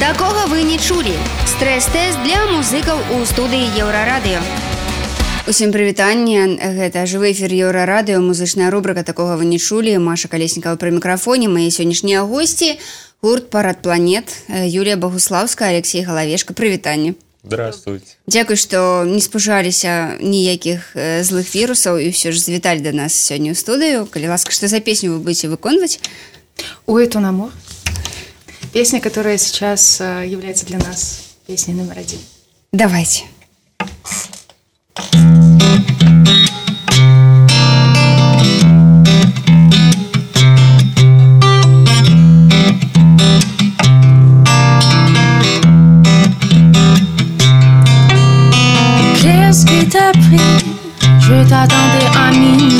Такога вы не чулі. Стрэс-тэст для музыкаў у студыі еўрарадыё. Усім прывітанне гэта жывы эфір еўрарадыё музычная рубрика такога вы не чулі Маша калеснікава пры мікрафоне мае сённяшнія госці гурт парад планет Юлія Багуслаўская Алексей галавешка прывітанне Здравствуйте. Дзякуй, што не спужаліся ніякіх злых вірусаў і ўсё ж звіталі да нас сёння ў студыю. Калі ласка, што за песню вы будете выконваць? Ой, это намор. Песня, которая сейчас э, является для нас песней номер один. Давайте. Qu'est-ce qui t'a pris Je t'attendais à minuit,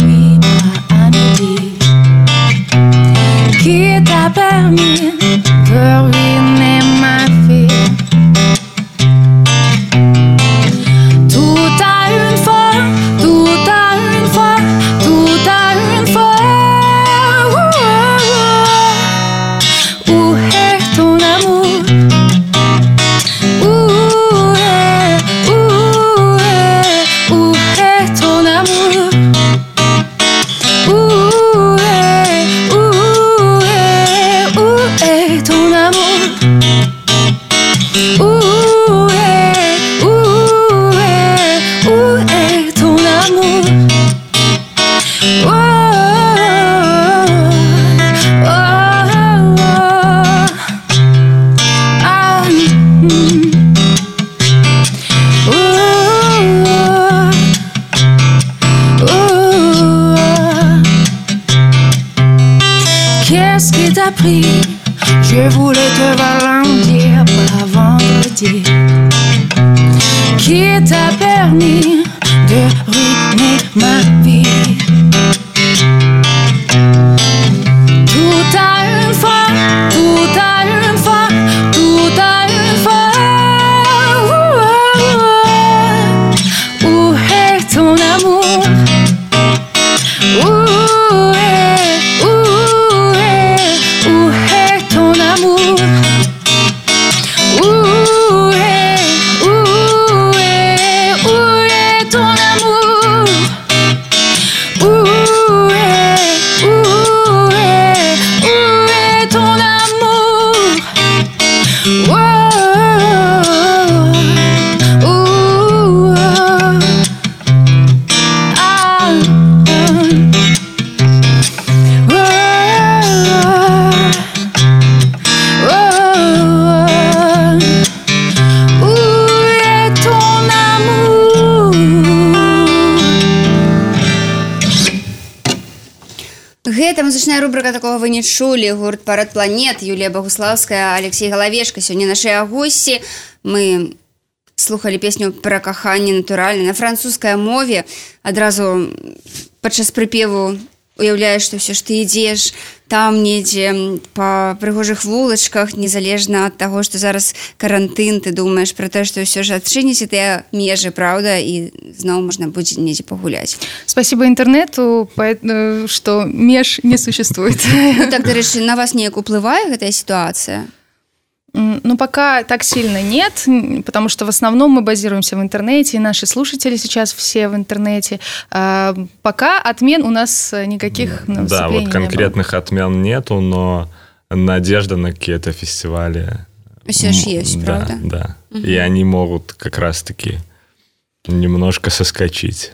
музычная рубрика такого вы не чулі гурт парад планет Юлія Багуслаўская Алексей галавешка сёння нашыя госці мы слухали песню пра каханне натуральна на французскай мове адразу падчас прыпеву уяўляеш што ўсё ж ты ідзеш там недзе па прыгожых вулачках незалежна ад таго што зараз карантын ты думаеш пра тое што ўсё ж адчыніце тыя межы праўда і зноў можна будзе недзе пагуляць Спасибо интернету, поэт- э, меж не существует. Ну, так дарэчы на вас неяк уплывае гэтая сітуацыя Ну, пока так сильно нет, потому что в основном мы базируемся в интернете, и наши слушатели сейчас все в интернете. А, Пока отмен у нас э, никаких на Да, вот не было. конкретных отмен нету, но надежда на какие-то фестивали. Все ж м, есть, да, правда? Да. И они могут как раз-таки немножко соскочить.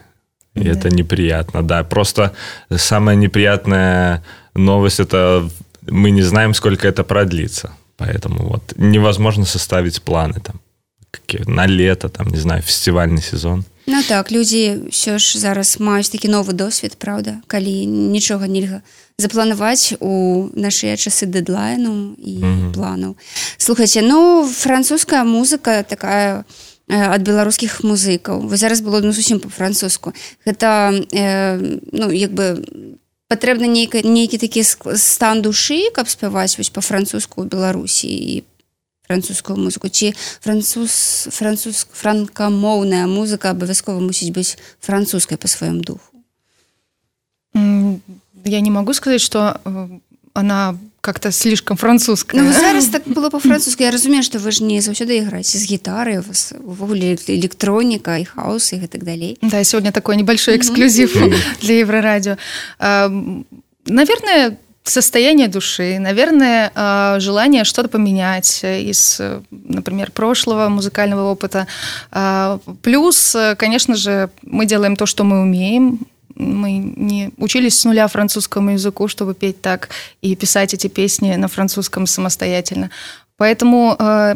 И Да. это неприятно, да. Просто самая неприятная новость это мы не знаем, сколько это продлится. Поэтому вот невозможно составить планы там какие, на лето, там, не знаю, фестивальный сезон. Ну так людзі ўсё ж зараз маюць такі новы досвед праўда калі нічога нельга запланаваць у нашыя часы дэдлайну і Мгм. планаў слухайце ну французская музыка такая э, ад беларускіх музыкаў вы зараз было ну зусім по-французску гэта э, ну як бы патрэбна нейка нейкі такі стан душы каб спяваць вось па-французску ў беларусі і французскую музыку. Ці француз француз франкамоўная музыка абавязкова мусіць быць французскай па сваём духу? Я не могу сказать, что э, она как-то слишком французская. Ну, зараз так было по-французски. Я разумею, что вы же не заўсёды играете с гитарой, у вас увогуле электроника и хаос и так далее. Да, сегодня такой небольшой эксклюзив для Еврорадио. А, наверное, состояние души, наверное, а, желание что-то поменять из, например, прошлого музыкального опыта. А, плюс, конечно же, мы делаем то, что мы умеем, мы не учились с нуля французскому языку, чтобы петь так и писать эти песни на французском самостоятельно. Поэтому э,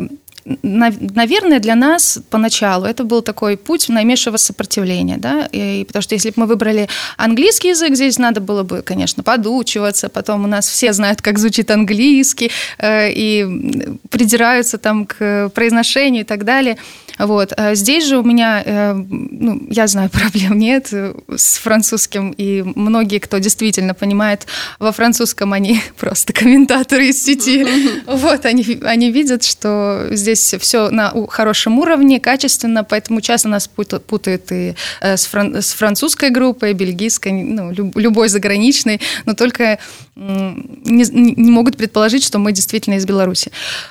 наверное, для нас поначалу это был такой путь наименьшего сопротивления, да, и, потому что если бы мы выбрали английский язык, здесь надо было бы, конечно, подучиваться, потом у нас все знают, как звучит английский, э, и придираются там к произношению и так далее. Вот. А здесь же у меня, э, ну, я знаю, проблем нет э, с французским, и многие, кто действительно понимает во французском, они просто комментаторы из сети. Вот, они, они видят, что здесь все на хорошем уровне, качественно, поэтому часто нас путают и с, фран с французской группой, бельгийской, ну, любой заграничной, но только не, не могут предположить, что мы действительно из Беларуси.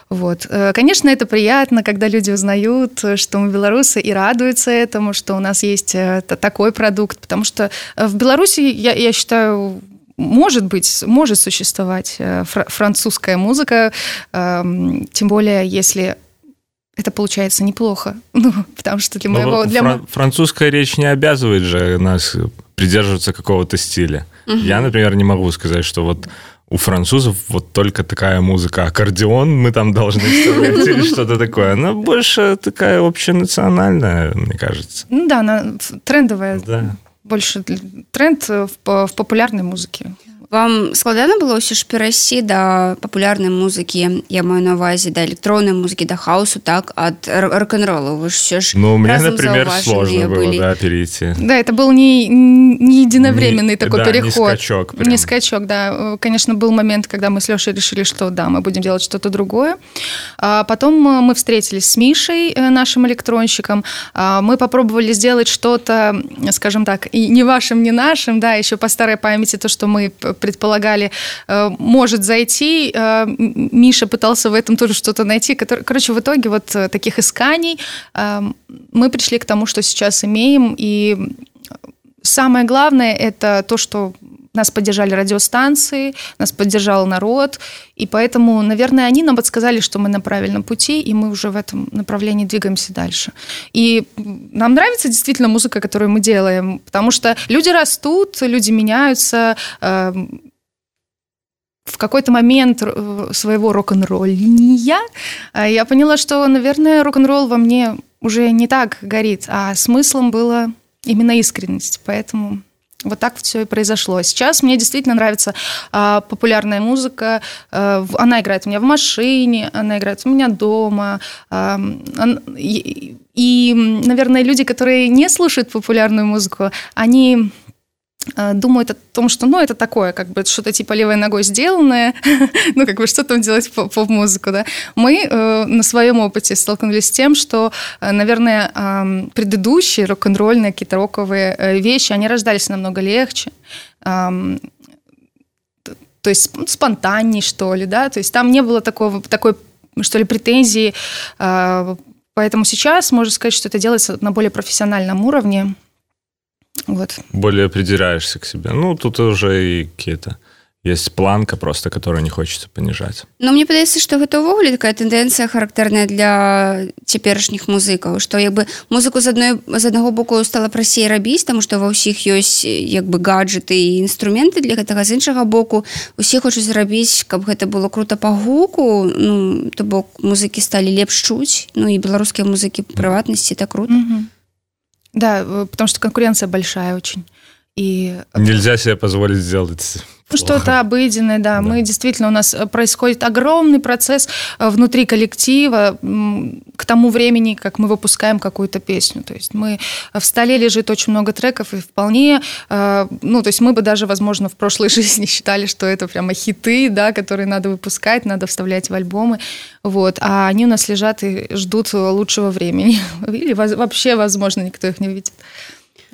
Вот. Конечно, это приятно, когда люди узнают, что мы белорусы и радуются этому, что у нас есть э, такой продукт, потому что э, в Беларуси, я, я считаю, может быть, может существовать э, французская музыка, эм, тем более если это получается неплохо, ну, потому что для моего... Для фран- французская речь не обязывает же нас придерживаться какого-то стиля. Угу. Я, например, не могу сказать, что вот у французов вот только такая музыка, аккордеон мы там должны вставлять или что-то такое. Она больше такая общенациональная, мне кажется. Ну да, она трендовая. Да. Больше тренд в, в популярной музыке. вам складана было ўсё ж перайсці да папулярнай музыкі я маю на увазе да электроннай музыкі да хаосу так ад рок-н-роллу вы ж все ж ну мне например сложно было были. да, перейти да это был не не единовременный не, такой да, переход не скачок, прям. не скачок да конечно был момент когда мы с Лешей решили что да мы будем делать что-то другое а потом мы встретились с Мишей э, нашим электронщиком а мы попробовали сделать что-то скажем так и не вашим не нашим да еще по старой памяти то что мы предполагали, э, может зайти. Э, Миша пытался в этом тоже что-то найти. Короче, в итоге вот э, таких исканий мы пришли к тому, что сейчас имеем. И самое главное – это то, что нас поддержали радиостанции, нас поддержал народ, и поэтому, наверное, они нам подсказали, что мы на правильном пути, и мы уже в этом направлении двигаемся дальше. И нам нравится действительно музыка, которую мы делаем, потому что люди растут, люди меняются, эм, в какой-то момент э, своего рок-н-ролльния э, я поняла, что, наверное, рок-н-ролл во мне уже не так горит, а смыслом было именно искренность. Поэтому вот так все и произошло. Сейчас мне действительно нравится а, популярная музыка. А, она играет у меня в машине, она играет у меня дома. А, и, и, наверное, люди, которые не слушают популярную музыку, они думают о том, что, ну, это такое, как бы что-то типа левой ногой сделанное, ну, как бы что там делать поп-музыку, да. Мы э, на своем опыте столкнулись с тем, что, э, наверное, э, предыдущие рок-н-ролльные какие-то роковые э, вещи, они рождались намного легче. Э, то есть спонтанней, что ли, да, то есть там не было такого, такой, что ли, претензии, э, поэтому сейчас можно сказать, что это делается на более профессиональном уровне, вот. Более придираешься к себе. Ну, тут уже и какие-то есть планка просто которая не хочется понижать но мне падаецца что гэта ўвогуле такая тэндэнцыя характэрная для цяперашніх музыкаў что як бы музыку з адной з аднаго боку стала прасей рабіць тому что ва ўсіх ёсць як бы гаджеты і інструменты для гэтага з іншага боку усе хочуць зрабіць каб гэта было круто по гуку ну то бок музыкі сталі лепш чуць ну і беларускія музыкі прыватнасці так круто mm -hmm. Да, э, потому что конкуренция большая очень. И... Нельзя себе позволить сделать ну, что-то обыденное, да. да. Мы действительно, у нас э, происходит огромный процесс э, внутри коллектива к тому времени, как мы выпускаем какую-то песню. То есть мы в столе лежит очень много треков, и вполне, ну, то есть мы бы даже, возможно, в прошлой жизни считали, что это прямо хиты, да, которые надо выпускать, надо вставлять в альбомы. Вот. А они у нас лежат и ждут лучшего времени. Или вообще, возможно, никто их не увидит.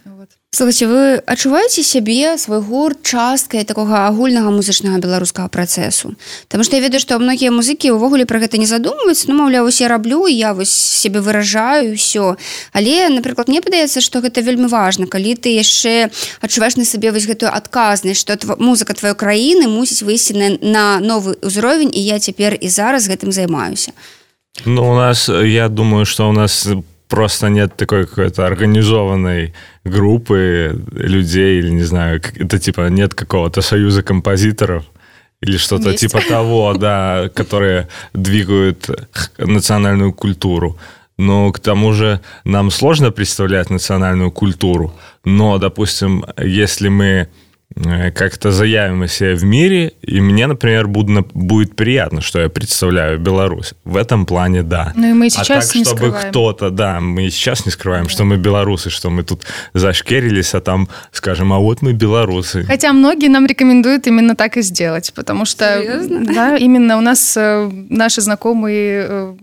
Вот. Слухайте вы адчуваеце сябе свой гурт часткай такога агульнага музычнага беларускага працэсу? Таму што я ведаю што многія музыкі ўвогуле пра гэта не задумваюць ну маўляў усе раблю я вось себе выражаю ўсё але напрыклад мне падаецца што гэта вельмі важна калі ты яшчэ адчуваеш на сабе вось гэтую адказнасць што тв... музыка тваёй краіны мусіць выйсці на, на новы ўзровень і я цяпер і зараз гэтым займаюся. Ну у нас я думаю что у нас просто нет такой какой-то организованной группы людей или не знаю это типа нет какого-то союза композиторов или что-то типа того да которые двигают национальную культуру. Но к тому же нам сложно представлять национальную культуру. Но допустим если мы как-то заявим о себе в мире, и мне, например, буду, будет приятно, что я представляю Беларусь. В этом плане, да. Ну и мы сейчас а так, не чтобы скрываем. кто-то, да, мы сейчас не скрываем, да. что мы белорусы, что мы тут зашкерились, а там скажем, а вот мы белорусы. Хотя многие нам рекомендуют именно так и сделать, потому что... Серьезно? Да, именно у нас э, наши знакомые э,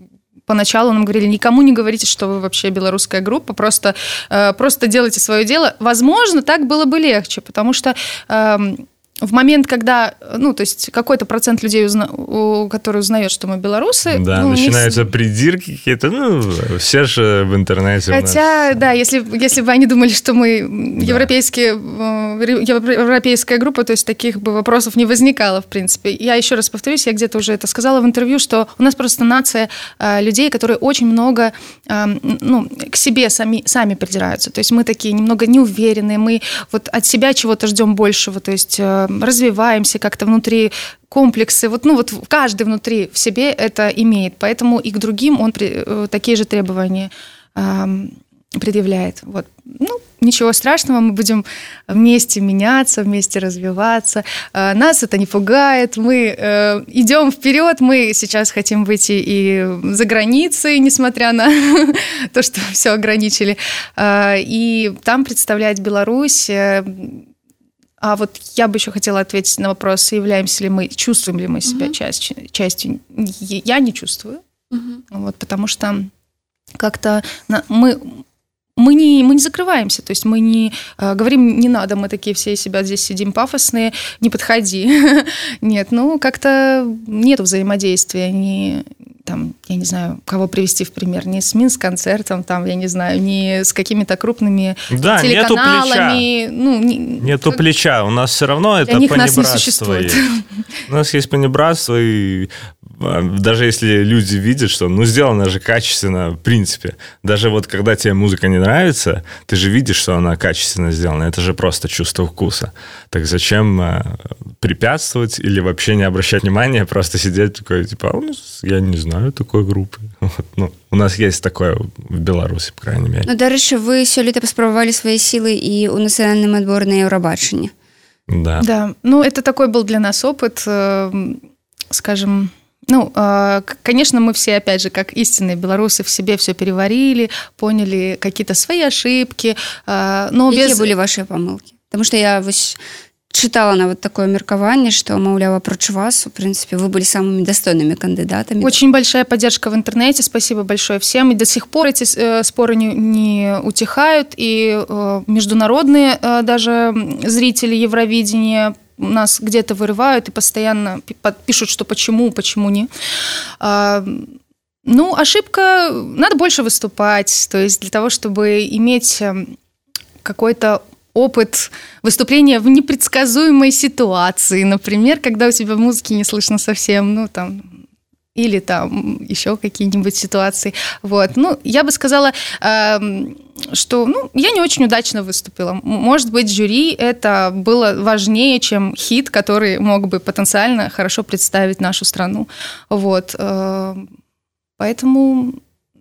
поначалу нам говорили, никому не говорите, что вы вообще белорусская группа, просто, э, просто делайте свое дело. Возможно, так было бы легче, потому что э, в момент, когда, ну, то есть какой-то процент людей, узна, у, который узнает, что мы белорусы... Да, ну, начинаются не... придирки какие-то, ну, все же в интернете Хотя, нас... да, если, если бы они думали, что мы да. европейские, э, европейская группа, то есть таких бы вопросов не возникало, в принципе. Я еще раз повторюсь, я где-то уже это сказала в интервью, что у нас просто нация э, людей, которые очень много, э, ну, к себе сами, сами придираются. То есть мы такие немного неуверенные, мы вот от себя чего-то ждем большего, то есть э, развиваемся как-то внутри комплексы, вот, ну, вот каждый внутри в себе это имеет, поэтому и к другим он при, э, такие же требования э, предъявляет. Вот. Ну, ничего страшного, мы будем вместе меняться, вместе развиваться. Э, нас это не пугает, мы э, идем вперед, мы сейчас хотим выйти и за границей, несмотря на то, что все ограничили, э, и там представлять Беларусь э, а вот я бы еще хотела ответить на вопрос, являемся ли мы, чувствуем ли мы себя угу. часть, частью. Я не чувствую, угу. вот, потому что как-то мы мы не, мы не закрываемся, то есть мы не э, говорим, не надо, мы такие все себя здесь сидим пафосные, не подходи. Нет, ну как-то нет взаимодействия, не, там, я не знаю, кого привести в пример, не с Минск-концертом, там, я не знаю, не с какими-то крупными да, телеканалами. Нету плеча. Ну, не, нету как... плеча, у нас все равно это них нас не существует. У нас есть понебратство, и даже если люди видят, что, ну, сделано же качественно, в принципе. Даже вот когда тебе музыка не нравится, ты же видишь, что она качественно сделана. Это же просто чувство вкуса. Так зачем а, препятствовать или вообще не обращать внимания, просто сидеть такой, типа, а я не знаю такой группы. Вот, ну, у нас есть такое в Беларуси, по крайней мере. Ну, дарэчы, вы сёлета паспрабавалі свои силы и у нацыянальным адбор на Еўрабачанне. Да. Да, ну, это такой был для нас опыт, э, скажем, ну, э, конечно, мы все, опять же, как истинные белорусы, в себе все переварили, поняли какие-то свои ошибки. Э, но Какие без... были ваши помылки? Потому что я читала на вот такое меркование, что, маўляў, апроч вас, в принципе, вы были самыми достойными кандидатами. Очень большая поддержка в интернете, спасибо большое всем. И до сих пор эти э, споры не, не утихают, и э, международные э, даже зрители Евровидения нас где-то вырывают и постоянно пишут, что почему, почему не. А, ну, ошибка, надо больше выступать, то есть для того, чтобы иметь эм, какой-то опыт выступления в непредсказуемой ситуации, например, когда у тебя музыки не слышно совсем, ну, там, или там еще какие-нибудь ситуации. Вот. Ну, я бы сказала, э, что ну, я не очень удачно выступила. Может быть, жюри это было важнее, чем хит, который мог бы потенциально хорошо представить нашу страну. Вот. Э, поэтому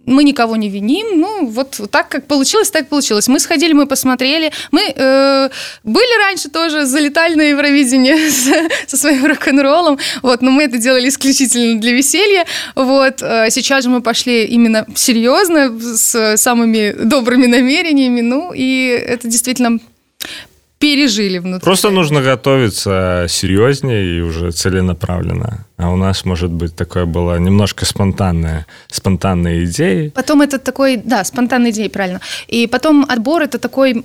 мы никого не виним, ну вот так как получилось, так получилось. Мы сходили, мы посмотрели, мы э, были раньше тоже, залетали на Евровидение со, своим рок-н-роллом, вот, но мы это делали исключительно для веселья, вот. Э, сейчас же мы пошли именно серьезно, с самыми добрыми намерениями, ну и это действительно пережили внутри. Просто нужно готовиться серьезнее и уже целенаправленно. А у нас, может быть, такое было немножко спонтанное, спонтанные идеи. Потом это такой, да, спонтанные идеи, правильно. И потом отбор это такой,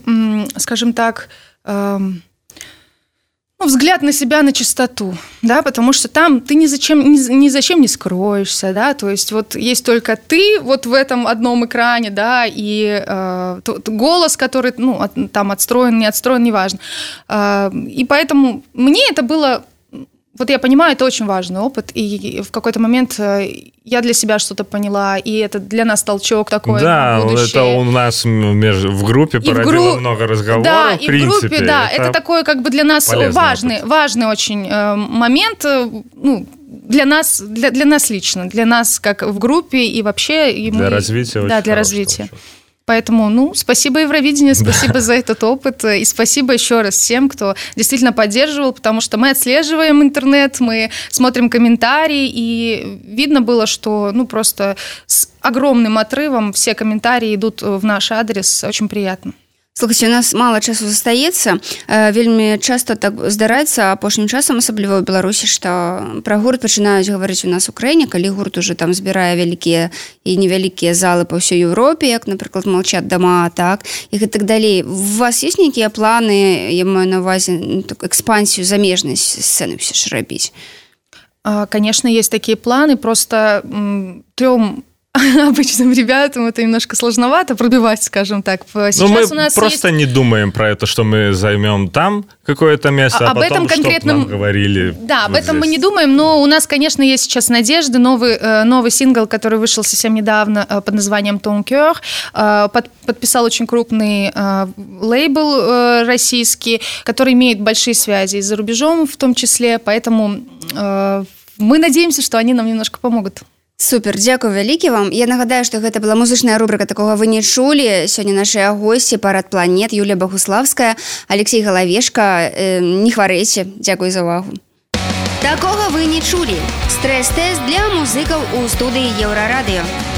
скажем так, эм, ну, взгляд на себя на чистоту, да, потому что там ты ни зачем, ни, ни зачем не скроешься, да, то есть вот есть только ты вот в этом одном экране, да, и э, тот голос, который, ну, от, там отстроен, не отстроен, неважно. Э, и поэтому мне это было вот я понимаю, это очень важный опыт, и в какой-то момент э, я для себя что-то поняла, и это для нас толчок такой. Да, это у нас в группе породило групп... много разговоров. Да, и в принципе, группе, да, это, это такой как бы для нас важный, опыт. важный очень э, момент, э, ну, для нас, для, для нас лично, для нас как в группе и вообще. И для мы, развития. Да, для развития. Толчок. Поэтому, ну, спасибо Евровидению, спасибо да. за этот опыт. И спасибо еще раз всем, кто действительно поддерживал, потому что мы отслеживаем интернет, мы смотрим комментарии, и видно было, что, ну, просто с огромным отрывом все комментарии идут в наш адрес. Очень приятно. Слухайте, у нас мало часу застаецца. Э, вельмі часто так здараецца апошнім часам асабліва ў беларусі што пра гурт пачынаюць гаварыць у нас у краіне калі гурт уже там збірае вялікія і невялікія залы па ўсёй Еўропе як напрыклад молчат дома так і гэтак далей. У вас есть нейкія планы я маю на увазе ну, так, экспансію замежнасць сцены все ж рабіць? Конечно есть такие планы просто трем обычным ребятам это немножко сложновато пробивать, скажем так. Сейчас Но мы у нас просто есть... не думаем про это, что мы займем там какое-то место, а, а об потом, этом конкретном говорили. Да, вот об этом здесь. мы не думаем, но у нас, конечно, есть сейчас надежды. Новый, э, новый сингл, который вышел совсем недавно э, под названием «Ton Cœur», э, под, подписал очень крупный лейбл российский, который имеет большие связи за рубежом в том числе, поэтому мы надеемся, что они нам немножко помогут. Супер дзякую вялікі вам. Я нагадаю что гэта была музычная рубрика такого вы не чулі. Сёння нашыя госці парад планет Юлія Багуславская Алексей галавешка. Э, не хварэйце дзякуй за увагу такога вы не чулі. Стрэс-тэст для музыкаў у студыі еўрарадыё